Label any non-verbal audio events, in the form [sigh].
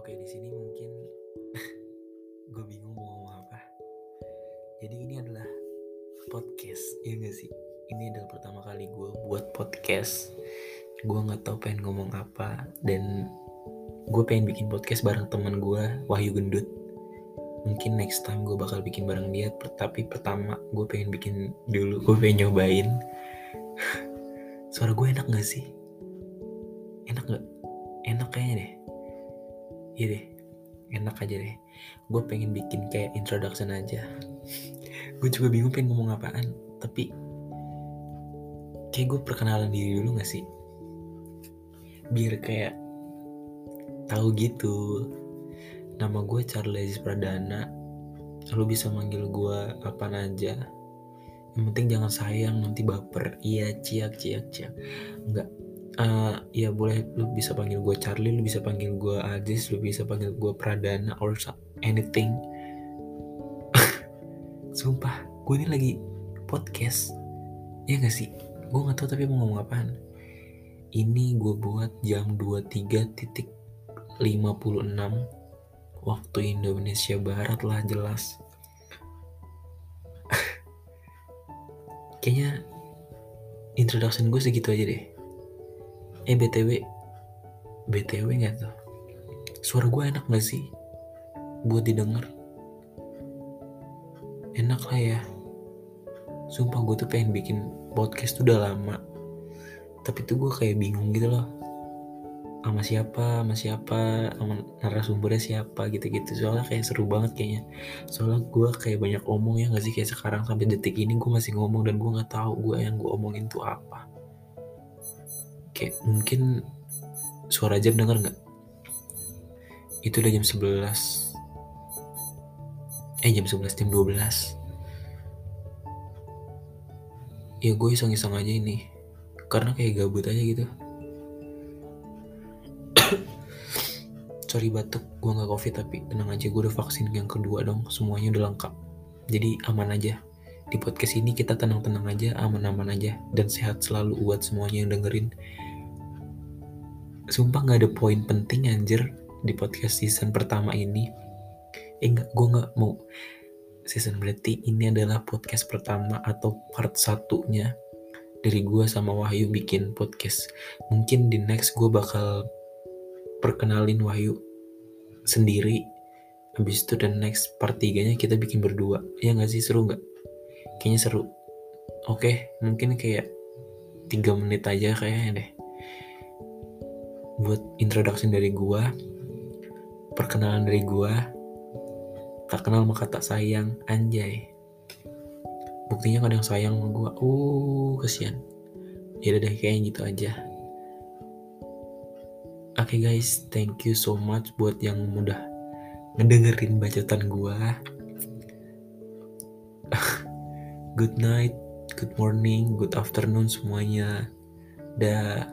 Oke, di sini mungkin [laughs] gue bingung mau ngomong apa. Jadi ini adalah podcast, ya gak sih? Ini adalah pertama kali gue buat podcast. Gue nggak tahu pengen ngomong apa dan gue pengen bikin podcast bareng teman gue Wahyu Gendut. Mungkin next time gue bakal bikin bareng dia, tapi pertama gue pengen bikin dulu, gue pengen nyobain. [laughs] Suara gue enak gak sih? Enak gak? Enak kayaknya deh iya deh enak aja deh. Gue pengen bikin kayak introduction aja. Gue juga bingung pengen ngomong apaan tapi kayak gue perkenalan diri dulu gak sih? Biar kayak tahu gitu. Nama gue Charles Pradana. Lu bisa manggil gue apa aja. Yang penting jangan sayang nanti baper. Iya ciak ciak ciak. Enggak uh, ya boleh lu bisa panggil gue Charlie lu bisa panggil gue Aziz lu bisa panggil gue Pradana or anything. [laughs] Sumpah gue ini lagi podcast. Ya gak sih? Gue nggak tahu tapi mau ngomong apaan. Ini gue buat jam 23.56 waktu Indonesia Barat lah jelas. [laughs] Kayaknya introduction gue segitu aja deh eh btw btw nggak tuh? Suara gue enak gak sih? Buat didengar. Enak lah ya. Sumpah gue tuh pengen bikin podcast tuh udah lama. Tapi tuh gue kayak bingung gitu loh. Sama siapa, sama siapa, sama narasumbernya siapa gitu-gitu. Soalnya kayak seru banget kayaknya. Soalnya gue kayak banyak omong ya gak sih? Kayak sekarang sampai detik ini gue masih ngomong dan gue nggak tahu gue yang gue omongin tuh apa kayak mungkin suara jam denger nggak? Itu udah jam 11 eh jam 11 jam 12 ya gue iseng-iseng aja ini. Karena kayak gabut aja gitu. [coughs] Sorry batuk. Gue nggak covid tapi tenang aja gue udah vaksin yang kedua dong. Semuanya udah lengkap. Jadi aman aja. Di podcast ini kita tenang-tenang aja aman-aman aja dan sehat selalu buat semuanya yang dengerin sumpah nggak ada poin penting anjir di podcast season pertama ini eh nggak gue nggak mau season berarti ini adalah podcast pertama atau part satunya dari gue sama Wahyu bikin podcast. Mungkin di next gue bakal perkenalin Wahyu sendiri. Habis itu dan next part 3 nya kita bikin berdua. Ya gak sih seru gak? Kayaknya seru. Oke, mungkin kayak 3 menit aja kayaknya deh. Buat introduction dari gue. Perkenalan dari gue tak kenal maka tak sayang anjay. Buktinya kadang sayang sama gue uh kesian. Ya deh kayaknya gitu aja. Oke okay guys thank you so much buat yang mudah ngedengerin bacotan gue [laughs] good night good morning good afternoon semuanya. Dah